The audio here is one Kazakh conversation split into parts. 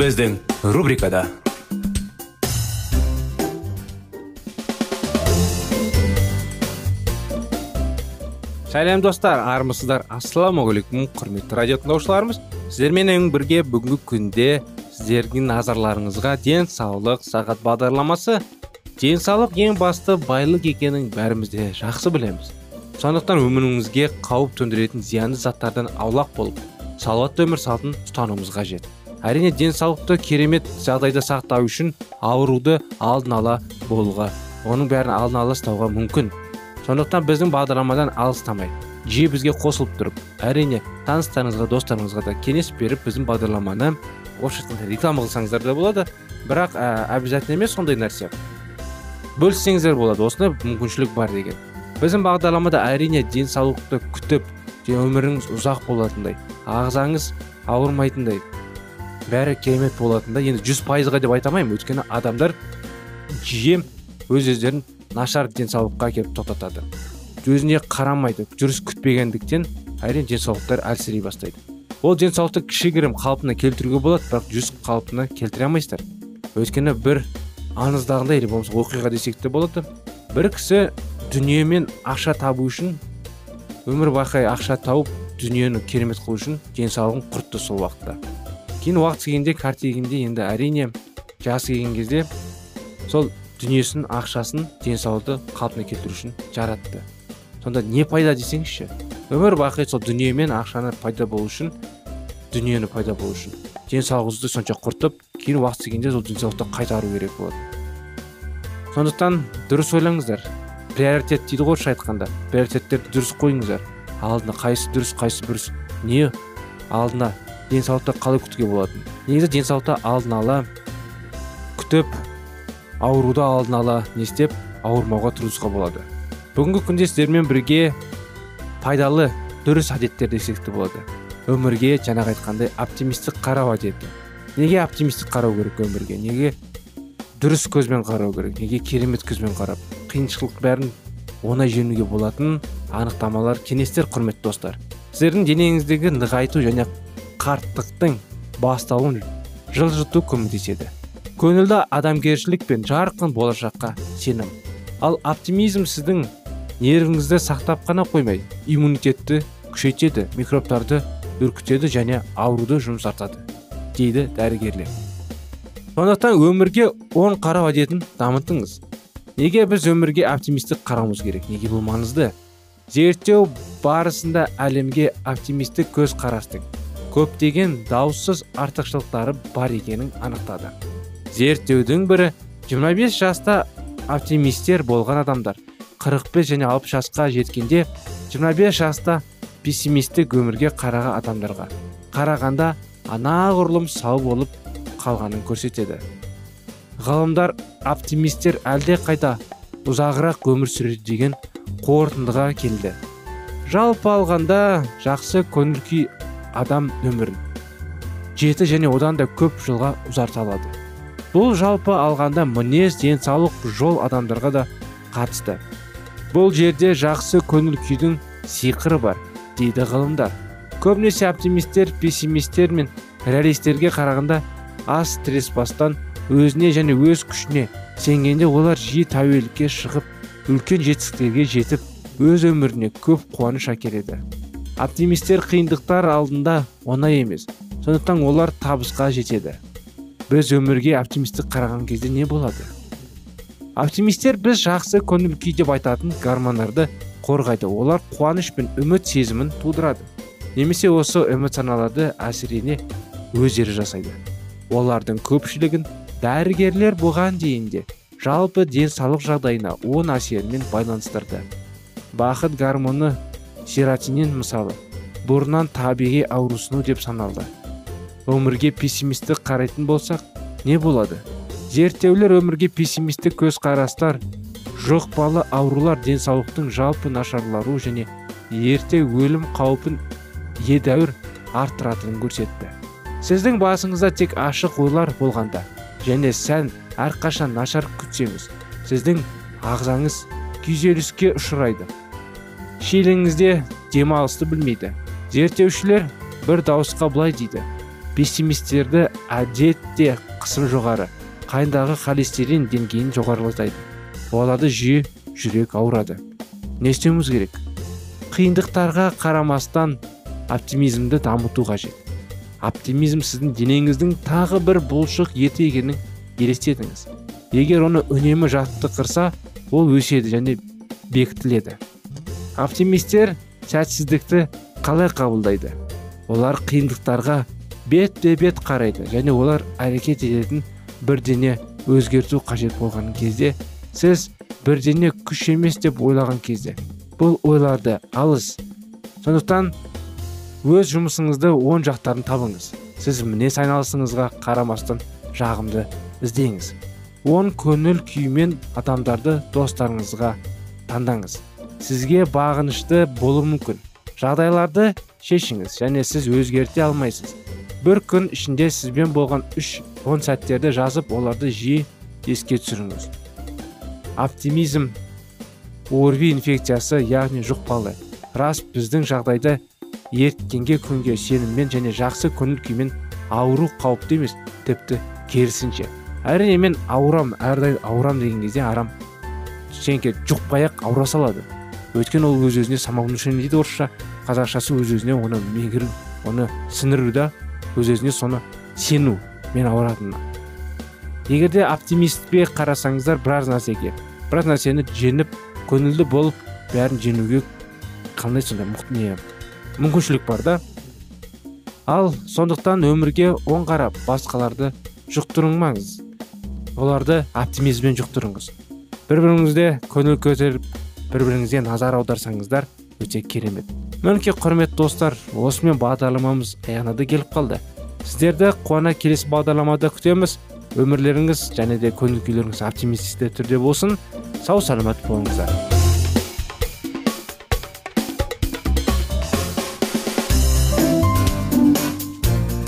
Біздің рубрикада сәлем достар армысыздар ассалаумағалейкум құрметті радио тыңдаушыларымыз сіздерменен бірге бүгінгі күнде сіздердің назарларыңызға денсаулық сағат бағдарламасы денсаулық ең басты байлық екенін бәріміз де жақсы білеміз. Сондықтан өміріңізге қауіп төндіретін зиянды заттардан аулақ болып салауатты өмір салтын ұстануымыз қажет. Әрине денсаулықты керемет жағдайда сақтау үшін ауруды алдын ала болуға оның бәрін алдын ала ұстауға мүмкін. Сондықтан біздің бағдарламадан алыстамай жиі бізге қосылып тұрып әрине таныстарыңызға достарыңызға да кеңес беріп біздің бағдарламаны орысша айтқанда реклама қылсаңыздар да болады. Бірақ ә, обязательно емес сондай нәрсе. Бөліссеңіздер болады осындай мүмкіншілік бар деген. Біздің бағдарламада әрине денсаулықты күтіп өміріңіз ұзақ болатындай ағзаңыз ауырмайтындай бәрі керемет болатындай енді жүз пайызға деп айта алмаймын. Өйткені адамдар жиі өз өздерін нашар денсаулыққа келіп тоқтатады. Өзіне қарамайды жүріс күтпегендіктен әрине денсаулықтар әлсірей бастайды. Ол денсаулықты кішігірім қалпына келтіруге болады бірақ жүз қалпына келтіре алмайсыздар. Өйткені бір аңыздағындай или болмаса оқиға десек те болады. Бір кісі дүние мен ақша табу үшін өмір бақи ақша тауып дүниені керемет қылу үшін денсаулығын құртты сол уақытта. Кейін уақыт келгенде келгенде енді әрине жасы келген кезде сол дүниесін ақшасын денсаулықты қалпына келтіру үшін жаратты. Сонда не пайда десеңізші? Өмір бақи сол дүние мен ақшаны пайда болу үшін дүниені пайда болу үшін. Денсаулығыңызды сонша құртып кейін уақыт келгенде сол денсаулықты қайтару керек болады. Сондықтан дұрыс ойлаңыздар. Приоритет дейді ғой орысша айтқанда. Приоритеттерді дұрыс қойыңыздар. Алдына қайсысы дұрыс қайсысы бұрыс. Не? Алдына денсаулықты қалай күтуге болатын? Негізі денсаулықты алдын ала күтіп ауруды алдын ала не істеп ауырмауға тырысуға болады. Бүгінгі күнде сіздермен бірге пайдалы дұрыс әдеттер десек те болады. Өмірге жаңағы айтқандай оптимистік қарау әдеті. Неге оптимистік қарау керек өмірге? Неге дұрыс көзбен қарау керек? Неге керемет көзбен қарап? Қиыншылық бәрін оңай жеңуге болатын анықтамалар кеңестер құрметті достар. Сіздердің денеңіздегі нығайту және қарттықтың бастауын жылжыту көмектеседі. Көңілді адамгершілік пен жарқын болашаққа сенім. Ал оптимизм сіздің нервіңізді сақтап қана қоймай иммунитетті күшейтеді микробтарды үркітеді және ауруды жұмсартады дейді дәрігерлер. Сондықтан өмірге оң қарау әдетін дамытыңыз. Неге біз өмірге оптимистік қарауымыз керек? Неге бұл маңызды? Зерттеу барысында әлемге оптимистік көз қарастың көптеген даусыз артықшылықтары бар екенін анықтады. Зерттеудің бірі 25 жаста оптимистер болған адамдар. 45 және 60 жасқа жеткенде 25 жаста пессимистік өмірге қараған адамдарға қарағанда анағұрлым сау болып қалғанын көрсетеді. Ғалымдар оптимистер әлде қайда ұзағырақ өмір сүреді деген қорытындыға келді. Жалпы алғанда жақсы көңіл күй адам өмірін жеті және одан да көп жылға ұзарта алады. Бұл жалпы алғанда мінез денсаулық жол адамдарға да қатысты. Бұл жерде жақсы көңіл күйдің сиқыры бар дейді ғылымдар көбінесе оптимистер пессимистер мен реалистерге қарағанда аз стресс бастан өзіне және өз күшіне сенгенде олар жиі тәуелдікке шығып үлкен жетістіктерге жетіп өз өміріне көп қуаныш әкеледі. Оптимистер қиындықтар алдында оңай емес. Сондықтан олар табысқа жетеді. Біз өмірге оптимистік қараған кезде не болады? Оптимисттер біз жақсы көңіл күй деп айтатын гормондарды қорғайды. Олар қуаныш пен үміт сезімін тудырады. Немесе осы эмоционаларды әсірене өздері жасайды. Олардың көпшілігін дәрігерлер бұған дейін де жалпы денсаулық жағдайына оң әсерімен байланыстырды. Бақыт гормоны серотонин мысалы бұрыннан табиғи аурусыну деп саналды. Өмірге пессимистік қарайтын болсақ не болады? Зерттеулер өмірге пессимистік көзқарастар жұқпалы аурулар денсаулықтың жалпы нашарлару және ерте өлім қаупін едәуір арттыратынын көрсетті. Сіздің басыңызда тек ашық ойлар болғанда және сән әрқашан нашар күтсеңіз сіздің ағзаңыз күйзеліске ұшырайды. Шиеліңізде демалысты білмейді. Зерттеушілер бір дауысқа былай дейді. Пессимистерді әдетте қысым жоғары қайындағы холестерин деңгейін жоғарылатайды. Оларды жиі жүрек ауырады. Не істеуіміз керек? Қиындықтарға қарамастан оптимизмді дамыту қажет. Оптимизм сіздің денеңіздің тағы бір бұлшық еті екенін елестетіңіз. Егер оны үнемі жаттықтырса ол өседі және бекітіледі. Оптимистер сәтсіздікті қалай қабылдайды? Олар қиындықтарға бетпе бет қарайды және олар әрекет ететін бірдене өзгерту қажет болған кезде сіз бірдене күш емес деп ойлаған кезде бұл ойларды алыс. Сондықтан өз жұмысыңызды оң жақтарын табыңыз. Сіз мінез айналысыңызға қарамастан жағымды іздеңіз. Оң көңіл күймен адамдарды достарыңызға таңдаңыз. Сізге бағынышты болуы мүмкін. Жағдайларды шешіңіз және сіз өзгерте алмайсыз. Бір күн ішінде сізбен болған үш он сәттерді жазып оларды жиі еске түсіріңіз. Оптимизм. Орви инфекциясы яғни жұқпалы. Рас біздің жағдайда ертеңге күнге сеніммен және жақсы көңіл күймен ауру қауіпті емес тіпті керісінше. Әрине мен ауырам әрдайым ауырам деген кезде арам. Жұқпай ақ салады. Өйткені ол өз өзіне самовнушение дейді орысша? Қазақшасы өз өзіне оны меңгеру оны сіңіру да өз өзіне соны сену мен ауыратынына егер де оптимистпе қарасаңыздар біраз нәрсеге. Біраз нәрсені жеңіп көңілді болып бәрін жеңуге қандай сондай не мүмкіншілік бар да. Ал сондықтан өмірге оң қарап басқаларды жұқтырмаңыз. Оларды оптимизммен жұқтырыңыз. Бір біріңізде көңіл көтеріп бір біріңізге назар аударсаңыздар өте керемет. Мінекей құрметті достар осымен бағдарламамыз аяғына да келіп қалды. Сіздерді қуана келесі бағдарламада күтеміз. Өмірлеріңіз және де көңіл күйлеріңіз оптимистік түрде болсын. Сау саламат болыңыздар.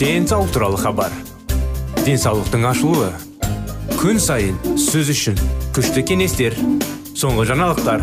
Денсаулық туралы хабар. Денсаулықтың ашылуы. Күн сайын сөз үшін күшті кеңестер соңғы жаңалықтар.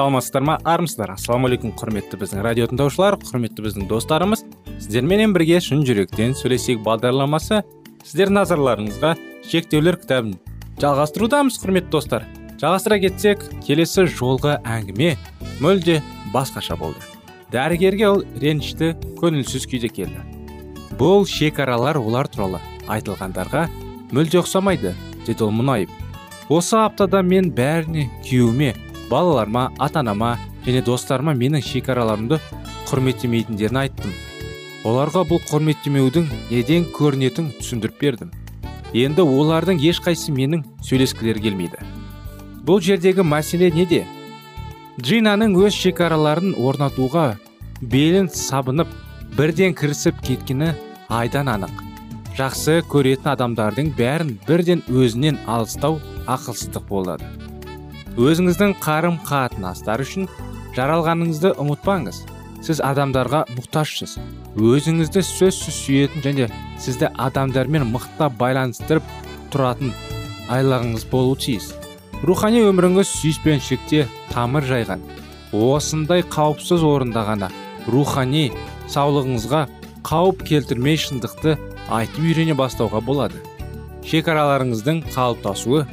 Саламатсыздар ма армысыздар ассалаумағалейкум құрметті біздің радио тыңдаушылар құрметті біздің достарымыз. Сіздерменен бірге шын жүректен сөйлесейік бағдарламасы. Сіздердің назарларыңызға шектеулер кітабын жалғастырудамыз құрметті достар. Жалғастыра кетсек келесі жолғы әңгіме мүлде басқаша болды. Дәрігерге ол ренішті көңілсіз күйде келді. Бұл шекаралар олар туралы айтылғандарға мүлде ұқсамайды деді ол мұңайып осы аптада мен бәріне күйеуіме балаларыма ата анама және достарыма менің шекараларымды құрметтемейтіндерін айттым. Оларға бұл құрметтемеудің неден көрінетінін түсіндіріп бердім. Енді олардың ешқайсысы менің сөйлескілері келмейді. Бұл жердегі мәселе неде? Джинаның өз шекараларын орнатуға белін сабынып бірден кірісіп кеткені айдан анық. Жақсы көретін адамдардың бәрін бірден өзінен алыстау ақылсыздық болады. Өзіңіздің қарым қатынастар үшін жаралғаныңызды ұмытпаңыз. Сіз адамдарға мұқтажсыз. Өзіңізді сөзсіз сүйетін және сізді адамдармен мықтап байланыстырып тұратын айлағыңыз болуы тиіс. Рухани өміріңіз сүйіспеншілікте тамыр жайған. Осындай қауіпсіз орында ғана рухани саулығыңызға қауіп келтірмей шындықты айтып үйрене бастауға болады. Шекараларыңыздың қалыптасуы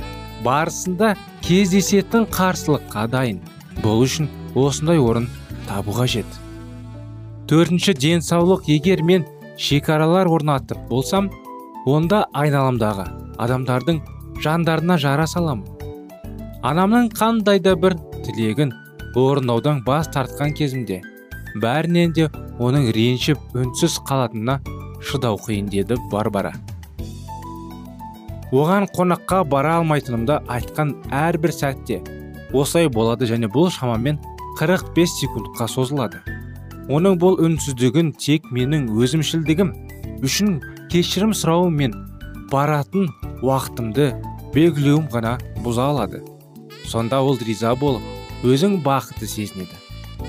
барысында кездесетін қарсылыққа дайын. Бұл үшін осындай орын табу қажет. Төртінші денсаулық егер мен шекаралар орнатып болсам онда айналамдағы адамдардың жандарына жара саламын анамның қандай да бір тілегін орындаудан бас тартқан кезімде бәрінен де оның ренжіп үнсіз қалатынына шыдау қиын деді барбара. Оған қонаққа бара алмайтынымды айтқан әрбір сәтте осылай болады және бұл шамамен 45 секундқа созылады. Оның бұл үнсіздігін тек менің өзімшілдігім үшін кешірім сұрауым мен баратын уақытымды белгілеуім ғана бұза алады. Сонда ол риза болып өзің бақытты сезінеді.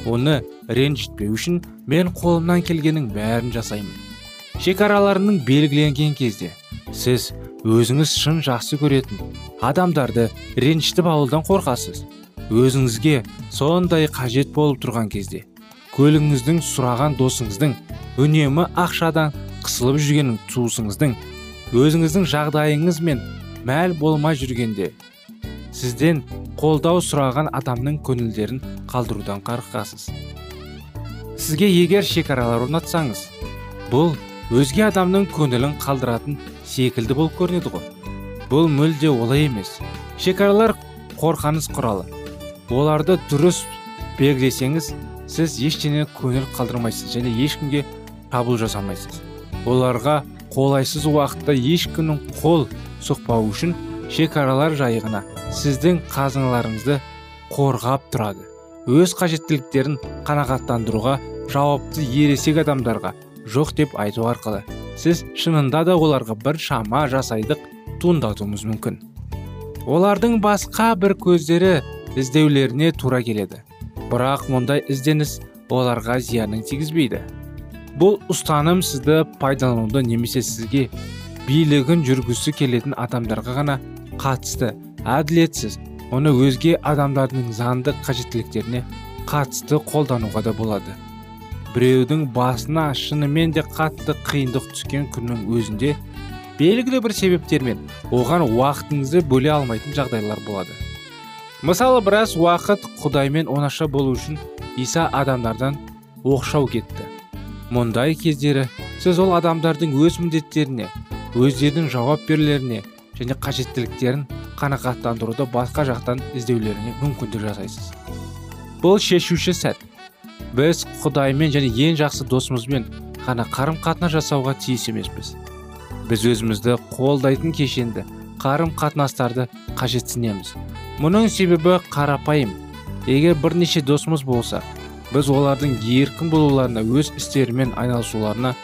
Оны ренжітпеу үшін мен қолымнан келгеннің бәрін жасаймын. Шекараларының белгіленген кезде сіз өзіңіз шын жақсы көретін адамдарды ренжітіп алудан қорқасыз. Өзіңізге сондай қажет болып тұрған кезде көлігіңіздің сұраған досыңыздың үнемі ақшадан қысылып жүрген туысыңыздың өзіңіздің жағдайыңыз мен мәл болмай жүргенде сізден қолдау сұраған адамның көңілдерін қалдырудан қорқасыз сізге егер шекаралар орнатсаңыз бұл өзге адамның көңілін қалдыратын секілді болып көрінеді ғой. Бұл мүлде олай емес. Шекаралар қорқаныс құралы. Оларды дұрыс белгілесеңіз сіз ештеңе көңіл қалдырмайсыз және ешкімге табыл жасамайсыз. Оларға қолайсыз уақытта ешкімнің қол соқпауы үшін шекаралар жайығына сіздің қазыналарыңызды қорғап тұрады. Өз қажеттіліктерін қанағаттандыруға жауапты ересек адамдарға жоқ деп айту арқылы. Сіз шынында да оларға бір шама жасайдық туындатуымыз мүмкін. Олардың басқа бір көздері іздеулеріне тура келеді. Бірақ мұндай ізденіс оларға зиянын тигізбейді. Бұл ұстаным сізді пайдалануды немесе сізге билігін жүргісі келетін адамдарға ғана қатысты әділетсіз оны өзге адамдардың заңды қажеттіліктеріне қатысты қолдануға да болады. Біреудің басына шынымен де қатты қиындық түскен күннің өзінде белгілі бір себептермен оған уақытыңызды бөле алмайтын жағдайлар болады. Мысалы біраз уақыт құдаймен онаша болу үшін иса адамдардан оқшау кетті. Мұндай кездері сіз ол адамдардың өз міндеттеріне өздерінің жауап берулеріне және қажеттіліктерін қанағаттандыруды басқа жақтан іздеулеріне мүмкіндік жасайсыз. Бұл шешуші сәт. Біз құдаймен және ең жақсы досымызбен ғана қарым қатынас жасауға тиіс емеспіз. Біз өзімізді қолдайтын кешенді қарым қатынастарды қажетсінеміз. Мұның себебі қарапайым. Егер бірнеше досымыз болса біз олардың еркін болуларына өз істерімен айналысуларына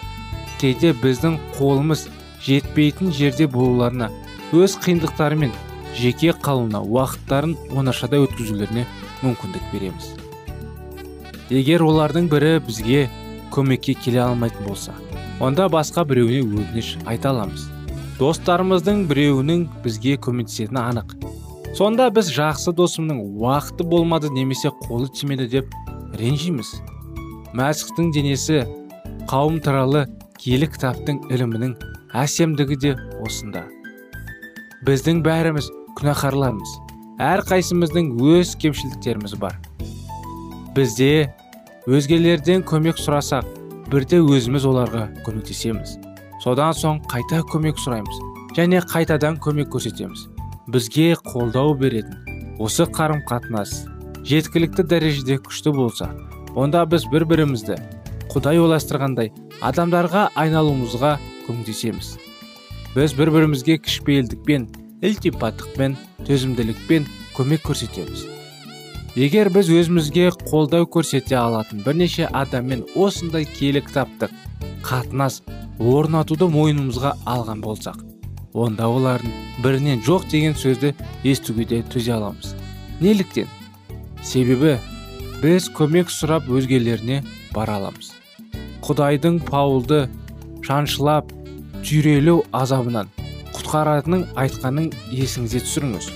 кейде біздің қолымыз жетпейтін жерде болуларына өз қиындықтары мен жеке қалуына уақыттарын оңашада өткізулеріне мүмкіндік береміз. Егер олардың бірі бізге көмекке келе алмайтын болса онда басқа біреуіне өтініш айта аламыз. Достарымыздың біреуінің бізге көмектесетіні анық. Сонда біз жақсы досымның уақыты болмады немесе қолы тимеді деп ренжиміз. Мәсіхтің денесі қауым туралы киелі кітаптың ілімінің әсемдігі де осында. Біздің бәріміз күнәһарлармыз. Әрқайсымыздың өз кемшіліктеріміз бар. Бізде өзгелерден көмек сұрасақ бірде өзіміз оларға көмектесеміз. Содан соң қайта көмек сұраймыз және қайтадан көмек көрсетеміз. Бізге қолдау беретін осы қарым қатынас жеткілікті дәрежеде күшті болса онда біз бір бірімізді құдай ойластырғандай адамдарға айналуымызға көмектесеміз. Біз бір бірімізге кішіпейілдікпен ілтипаттықпен төзімділікпен көмек көрсетеміз. Егер біз өзімізге қолдау көрсете алатын бірнеше адаммен осындай киелі кітаптық қатынас орнатуды мойнымызға алған болсақ онда олардың бірінен жоқ деген сөзді естуге де төзе аламыз. Неліктен? Себебі біз көмек сұрап өзгелеріне бара аламыз. Құдайдың паулды шаншылап түйрелу азабынан құтқаратынын айтқанын есіңізге түсіріңіз.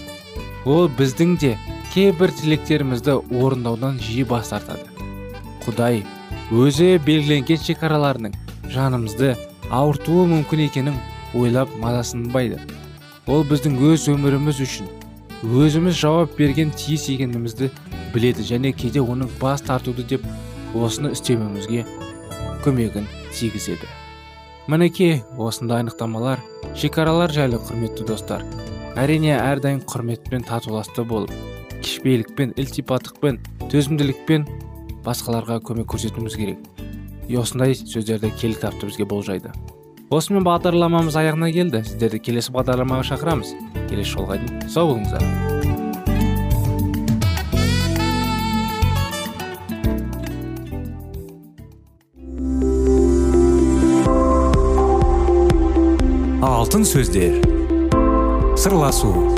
Ол біздің де кейбір тілектерімізді орындаудан жиі бас тартады. Құдай өзі белгіленген шекараларының жанымызды ауыртуы мүмкін екенін ойлап мазасынбайды. Ол біздің өз өміріміз үшін өзіміз жауап берген тиіс екенімізді біледі және кейде оның бас тартуды деп осыны істемеуімізге көмегін тигізеді. Мінекей осындай анықтамалар шекаралар жайлы құрметті достар әрине әрдайым құрметпен татуласты болып кішіпейілікпен ілтипаттықпен төзімділікпен басқаларға көмек көрсетуіміз керек. Осындай сөздерді киелі кітапты бізге болжайды. Осымен бағдарламамыз аяғына келді. Сіздерді келесі бағдарламаға шақырамыз. Келесі жолға дейін сау болыңыздар. Алтын сөздер. Сырласу.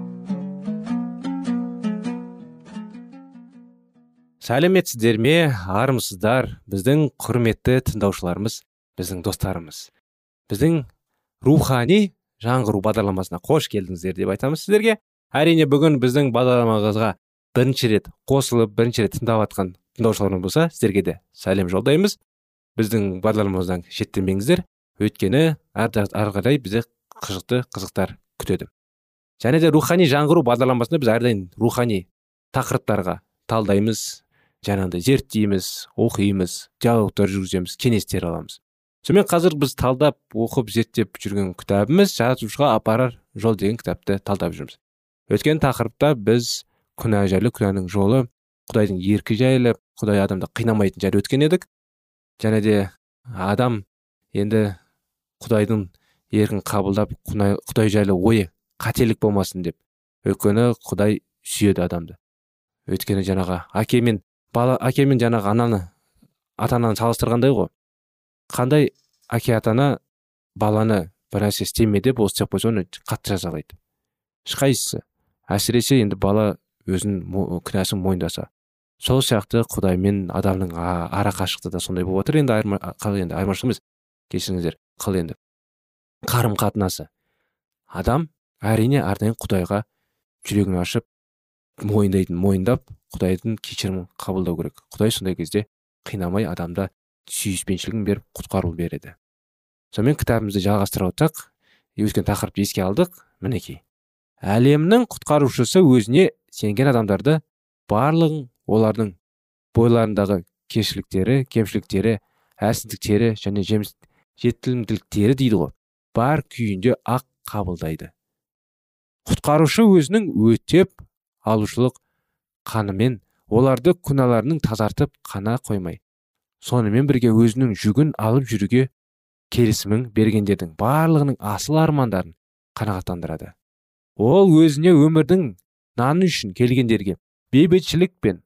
Сәлеметсіздер ме? Армысыздар. Біздің құрметті тыңдаушыларымыз біздің достарымыз. Біздің рухани жаңғыру бағдарламасына қош келдіңіздер деп айтамыз сіздерге. Әрине бүгін біздің бағдарламамызға бірінші рет қосылып бірінші рет тыңдап жатқан тыңдаушыларымыз болса сіздерге де сәлем жолдаймыз. Біздің бағдарламамыздан шеттенбеңіздер. Өйткені ары қарай бізде қызықты қызықтар күтеді. Және де рухани жаңғыру бағдарламасында біз әрдайым рухани тақырыптарға талдаймыз. Жаңағыдай зерттейміз оқимыз диалогтар жүргіземіз кеңестер аламыз. Сонымен қазір біз талдап оқып зерттеп жүрген кітабымыз жазушыға апарар жол деген кітапты талдап жүрміз. Өткен тақырыпта біз күнә жайлы күнәнің жолы құдайдың еркі жайлы құдай адамды қинамайтын жайлы өткен едік. Және де адам енді құдайдың еркін қабылдап құдай жайлы ойы қателік болмасын деп. Өйткені құдай сүйеді адамды. Өйткені жаңағы әке мен бала әке мен жаңағы ананы ата ананы салыстырғандай ғой. Қандай әке ата ана баланы бір нәрсе істеме деп осы істеп қойса оны қатты жазалайды. Ешқайсысы. Әсіресе енді бала өзінің күнәсін мойындаса. Сол сияқты құдай мен адамның ара қашықтығы да сондай болып отыр. Енді қал енді айырмашылық емес. Кешіріңіздер қыл енді. Қарым қатынасы адам әрине әрдайым құдайға жүрегін ашып мойындайтын мойындап құдайдың кешірімін қабылдау керек. Құдай сондай кезде қинамай адамда сүйіспеншілігін беріп құтқару береді. Сонымен кітабымызды жалғастыра отырсақ өткен тақырыпты еске алдық. Мінекей. Әлемнің құтқарушысы өзіне сенген адамдарды барлығын олардың бойларындағы кешіліктері кемшіліктері әлсіздіктері және жетілімділіктері дейді ғой бар күйінде ақ қабылдайды. Құтқарушы өзінің өтеп алушылық қанымен оларды күнәларының тазартып қана қоймай сонымен бірге өзінің жүгін алып жүруге келісімін бергендердің барлығының асыл армандарын қанағаттандырады. Ол өзіне өмірдің наны үшін келгендерге бейбітшілік пен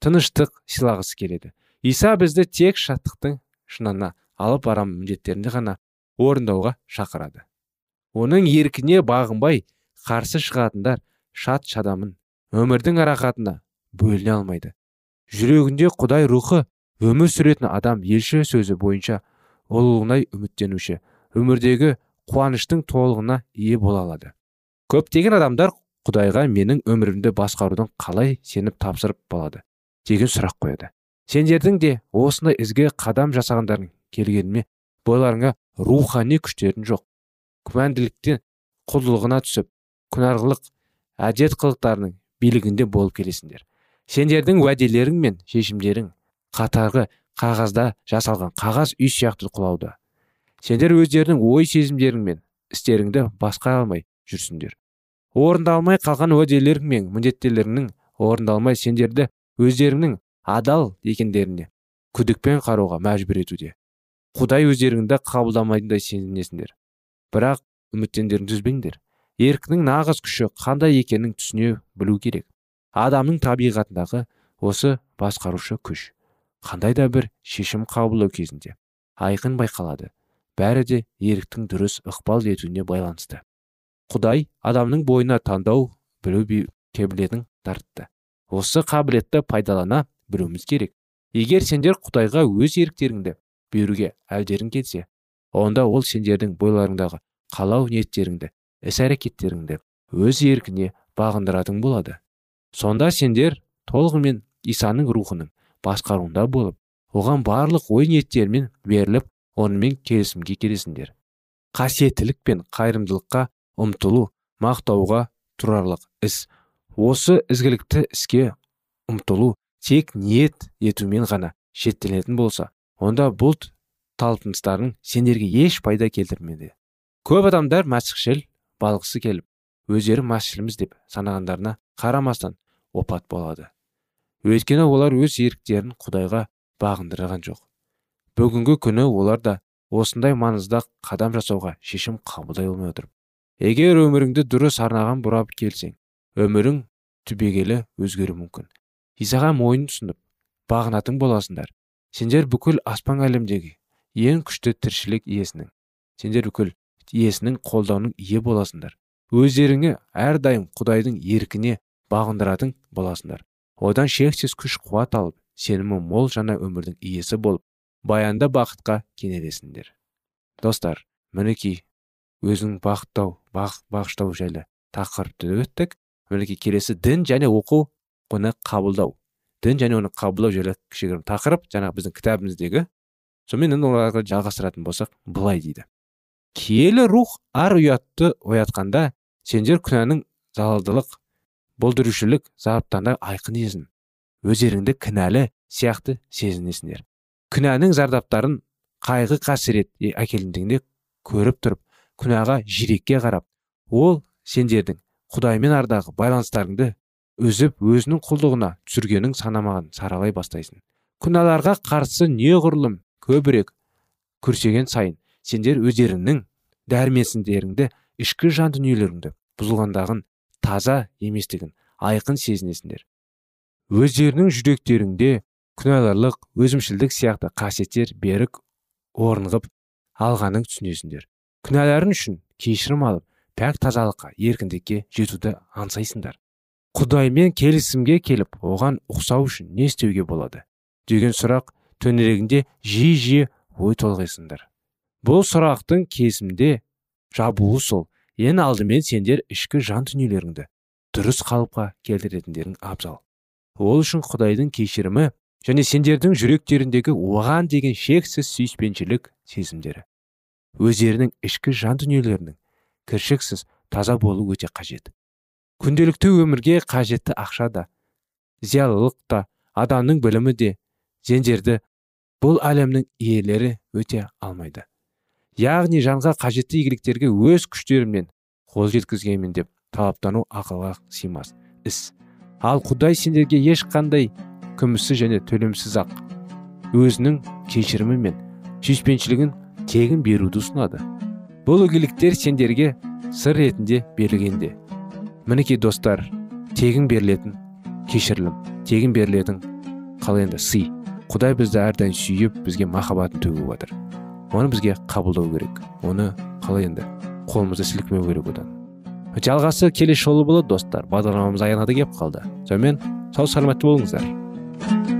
тыныштық сыйлағысы келеді. Иса бізді тек шаттықтың шынына алып барам міндеттерінде ғана орындауға шақырады. Оның еркіне бағынбай қарсы шығатындар шат шадамын. Өмірдің арақатына бөліне алмайды. Жүрегінде құдай рухы өмір сүретін адам елші сөзі бойынша ұлылығына үміттенуші өмірдегі қуаныштың толығына ие бола алады. Көптеген адамдар құдайға менің өмірімді басқарудың қалай сеніп тапсырып болады деген сұрақ қояды. Сендердің де осындай ізгі қадам жасағандарың келгеніме бойларыңа рухани күштерің жоқ. Күмәнділіктен құлдылығына түсіп күнәрлық әдет қылықтарының билігінде болып келесіңдер. Сендердің уәделерің мен шешімдерің қатарғы қағазда жасалған қағаз үй сияқты құлауда. Сендер өздерінің ой сезімдерің мен істеріңді басқа алмай жүрсіңдер. Орындалмай қалған уәделерің мен міндеттелеріңнің орындалмай сендерді өздеріңнің адал екендеріне күдікпен қарауға мәжбүр етуде. Құдай өздеріңді қабылдамайтындай сенесіңдер бірақ үміттендеріңді үзбеңдер. Еркінің нағыз күші қандай екенін түсіне білу керек. Адамның табиғатындағы осы басқарушы күш қандай да бір шешім қабылдау кезінде айқын байқалады. Бәрі де еріктің дұрыс ықпал етуіне байланысты. Құдай адамның бойына таңдау білу кебілетін тартты. Осы қабілетті пайдалана білуіміз керек. Егер сендер құдайға өз еріктеріңді беруге әлдерің келсе онда ол сендердің бойларыңдағы қалау ниеттеріңді іс әрекеттеріңді өз еркіне бағындыратын болады. Сонда сендер толығымен исаның рухының басқаруында болып оған барлық ой ниеттермен беріліп онымен келісімге келесіңдер. Қасиеттілік пен қайырымдылыққа ұмтылу мақтауға тұрарлық іс. Осы ізгілікті іске ұмтылу тек ниет етумен ғана шеттелетін болса онда бұл талпыныстарың сендерге еш пайда келтірмеді. Көп адамдар мәсіхшіл балғысы келіп өздері масшілміз деп санағандарына қарамастан опат болады. Өйткені олар өз еріктерін құдайға бағындырған жоқ. Бүгінгі күні олар да осындай маңызда қадам жасауға шешім қабылдай алмай отыр. Егер өміріңді дұрыс арнаған бұрап келсең өмірің түбегейлі өзгеруі мүмкін. Исаға мойын ұсынып бағынатын боласыңдар. Сендер бүкіл аспан әлемдегі ең күшті тіршілік иесінің. Сендер бүкіл иесінің қолдауының ие боласыңдар. Өздеріңе әрдайым құдайдың еркіне бағындыратын боласыңдар. Одан шексіз күш қуат алып сенімі мол жаңа өмірдің иесі болып баянда бақытқа кенелесіңдер. Достар мінекей өзің бақыттау бақ, бағыштау жайлы тақырыпты өттік. Мінекей келесі дін және оқу оны қабылдау. Дін және оны қабылдау жайлы кішігірім тақырып жаңағы біздің кітабымыздегі сонымен енді жалғастыратын болсақ былай дейді. Киелі рух ар ұятты оятқанда сендер күнәнің залалдылық болдырушілік зардаптарына айқын сезін. Өздеріңді кінәлі сияқты сезінесіңдер. Күнәнің зардаптарын қайғы қасірет әкелгендігінде көріп тұрып күнәға жирекке қарап ол сендердің құдаймен ардағы байланыстарыңды үзіп өзінің құлдығына түсіргенін санамаған саралай бастайсың. Күнәларға қарсы неғұрлым көбірек күрсеген сайын сендер өздеріңнің дәрменсіздеріңді ішкі жан дүниелеріңді бұзылғандағын таза еместігін айқын сезінесіңдер. Өздерінің жүректеріңде күнәларлық өзімшілдік сияқты қасиеттер берік орнығып алғанын түсінесіңдер. Күнәларың үшін кешірім алып пәк тазалыққа еркіндікке жетуді аңсайсыңдар. Құдаймен келісімге келіп оған ұқсау үшін не істеуге болады? Деген сұрақ төңірегінде жиі жиі ой толғайсыңдар. Бұл сұрақтың кезімде жабуы сол. Ең алдымен сендер ішкі жан дүниелеріңді дұрыс қалыпқа келтіретіндерің абзал. Ол үшін құдайдың кешірімі және сендердің жүректеріндегі оған деген шексіз сүйіспеншілік сезімдері. Өздерінің ішкі жан дүниелерінің кіршіксіз таза болу өте қажет. Күнделікті өмірге қажетті ақша да зиялылық та адамның білімі де сендерді бұл әлемнің иелері өте алмайды. Яғни жанға қажетті игіліктерге өз күштеріммен қол жеткізгенмін деп талаптану ақылға сыймас. Іс. Ал құдай сендерге ешқандай күмісі және төлемсіз ақ өзінің кешірімі мен сүйіспеншілігін тегін беруді ұсынады. Бұл игіліктер сендерге сыр ретінде берілгенде. Мінекей достар тегін берілетін кешірілім тегін берілетін қалай енді сый. Құдай бізді әрдайым сүйіп бізге махаббатын төгіп жатыр оны бізге қабылдау керек. Оны қалай енді? Қолымызды сілкімеу керек одан. Жалғасы келесі жолы болады достар. Бағдарламамыз аяғына да келіп қалды. Сонымен сау саламатты болыңыздар.